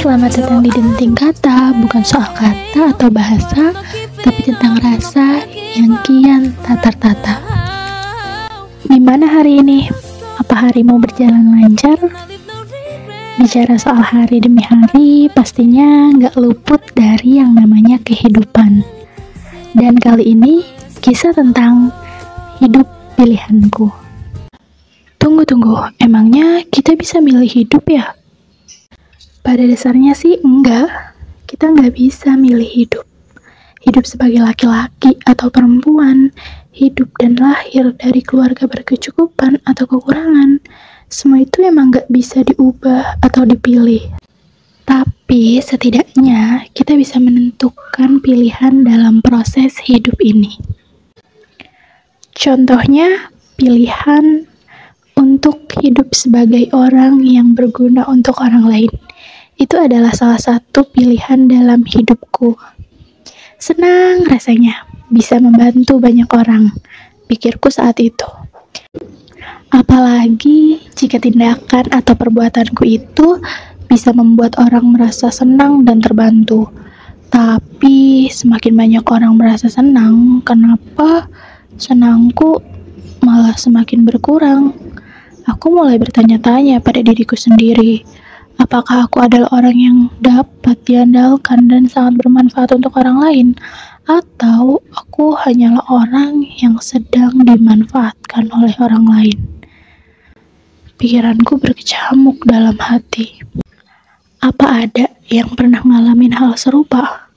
selamat datang di Denting Kata Bukan soal kata atau bahasa Tapi tentang rasa yang kian tak tertata Gimana hari ini? Apa harimu berjalan lancar? Bicara soal hari demi hari Pastinya nggak luput dari yang namanya kehidupan Dan kali ini kisah tentang hidup pilihanku Tunggu, tunggu, emangnya kita bisa milih hidup ya? Pada dasarnya sih enggak. Kita nggak bisa milih hidup. Hidup sebagai laki-laki atau perempuan, hidup dan lahir dari keluarga berkecukupan atau kekurangan, semua itu emang nggak bisa diubah atau dipilih. Tapi setidaknya kita bisa menentukan pilihan dalam proses hidup ini. Contohnya, pilihan untuk hidup sebagai orang yang berguna untuk orang lain itu adalah salah satu pilihan dalam hidupku. Senang rasanya bisa membantu banyak orang, pikirku saat itu. Apalagi jika tindakan atau perbuatanku itu bisa membuat orang merasa senang dan terbantu. Tapi semakin banyak orang merasa senang, kenapa senangku malah semakin berkurang? Aku mulai bertanya-tanya pada diriku sendiri Apakah aku adalah orang yang dapat diandalkan dan sangat bermanfaat untuk orang lain? Atau aku hanyalah orang yang sedang dimanfaatkan oleh orang lain? Pikiranku berkecamuk dalam hati. Apa ada yang pernah ngalamin hal serupa?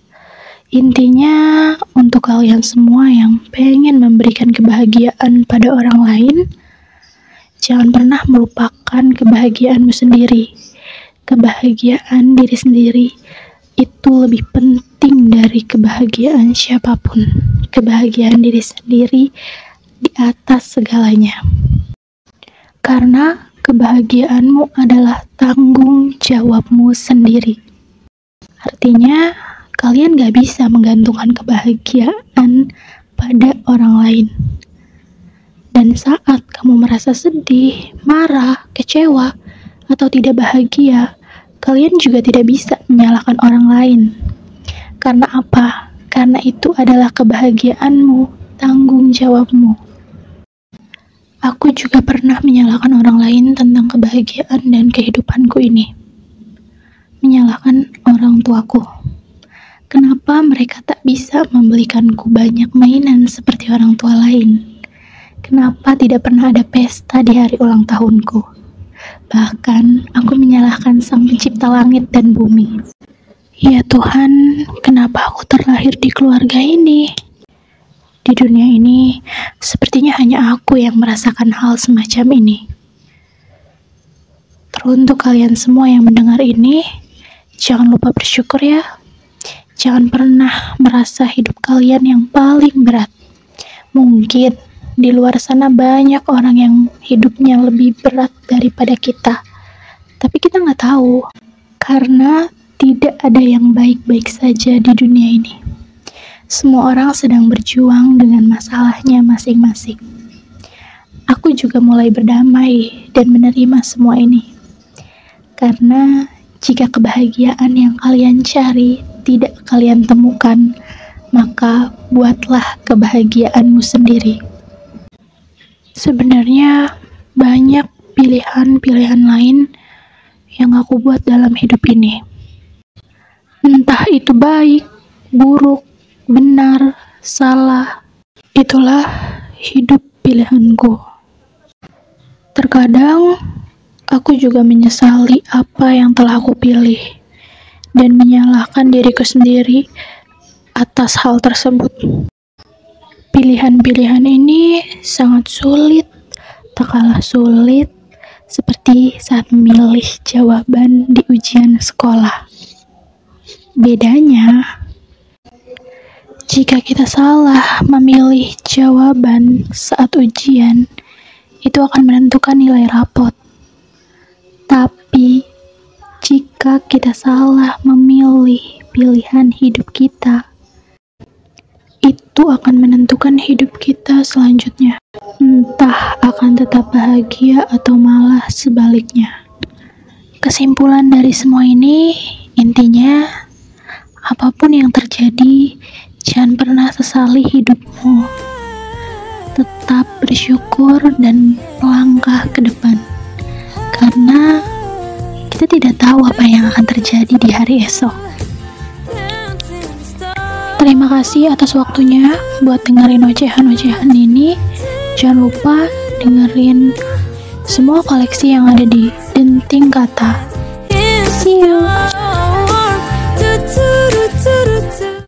Intinya, untuk kalian semua yang pengen memberikan kebahagiaan pada orang lain, jangan pernah melupakan kebahagiaanmu sendiri kebahagiaan diri sendiri itu lebih penting dari kebahagiaan siapa pun. Kebahagiaan diri sendiri di atas segalanya. Karena kebahagiaanmu adalah tanggung jawabmu sendiri. Artinya, kalian gak bisa menggantungkan kebahagiaan pada orang lain. Dan saat kamu merasa sedih, marah, kecewa, atau tidak bahagia, kalian juga tidak bisa menyalahkan orang lain. Karena apa? Karena itu adalah kebahagiaanmu, tanggung jawabmu. Aku juga pernah menyalahkan orang lain tentang kebahagiaan dan kehidupanku ini. Menyalahkan orang tuaku. Kenapa mereka tak bisa membelikanku banyak mainan seperti orang tua lain? Kenapa tidak pernah ada pesta di hari ulang tahunku? Bahkan aku menyalahkan Sang Pencipta langit dan bumi. Ya Tuhan, kenapa aku terlahir di keluarga ini? Di dunia ini, sepertinya hanya aku yang merasakan hal semacam ini. Teruntuk kalian semua yang mendengar ini, jangan lupa bersyukur ya. Jangan pernah merasa hidup kalian yang paling berat. Mungkin di luar sana banyak orang yang hidupnya lebih berat daripada kita. Tapi kita nggak tahu, karena tidak ada yang baik-baik saja di dunia ini. Semua orang sedang berjuang dengan masalahnya masing-masing. Aku juga mulai berdamai dan menerima semua ini. Karena jika kebahagiaan yang kalian cari tidak kalian temukan, maka buatlah kebahagiaanmu sendiri. Sebenarnya banyak pilihan-pilihan lain yang aku buat dalam hidup ini. Entah itu baik, buruk, benar, salah, itulah hidup pilihanku. Terkadang aku juga menyesali apa yang telah aku pilih dan menyalahkan diriku sendiri atas hal tersebut. Pilihan-pilihan ini sangat sulit, tak kalah sulit seperti saat memilih jawaban di ujian sekolah. Bedanya, jika kita salah memilih jawaban saat ujian, itu akan menentukan nilai rapot. Tapi, jika kita salah memilih pilihan hidup kita, akan menentukan hidup kita selanjutnya. Entah akan tetap bahagia atau malah sebaliknya. Kesimpulan dari semua ini, Intinya, apa pun yang terjadi, jangan pernah sesali hidupmu. Tetap bersyukur dan melangkah ke depan. Karena kita tidak tahu apa yang akan terjadi di hari esok. Terima kasih atas waktunya buat dengerin ocehan-ocehan ini. Jangan lupa dengerin semua koleksi yang ada di Denting Kata. See you.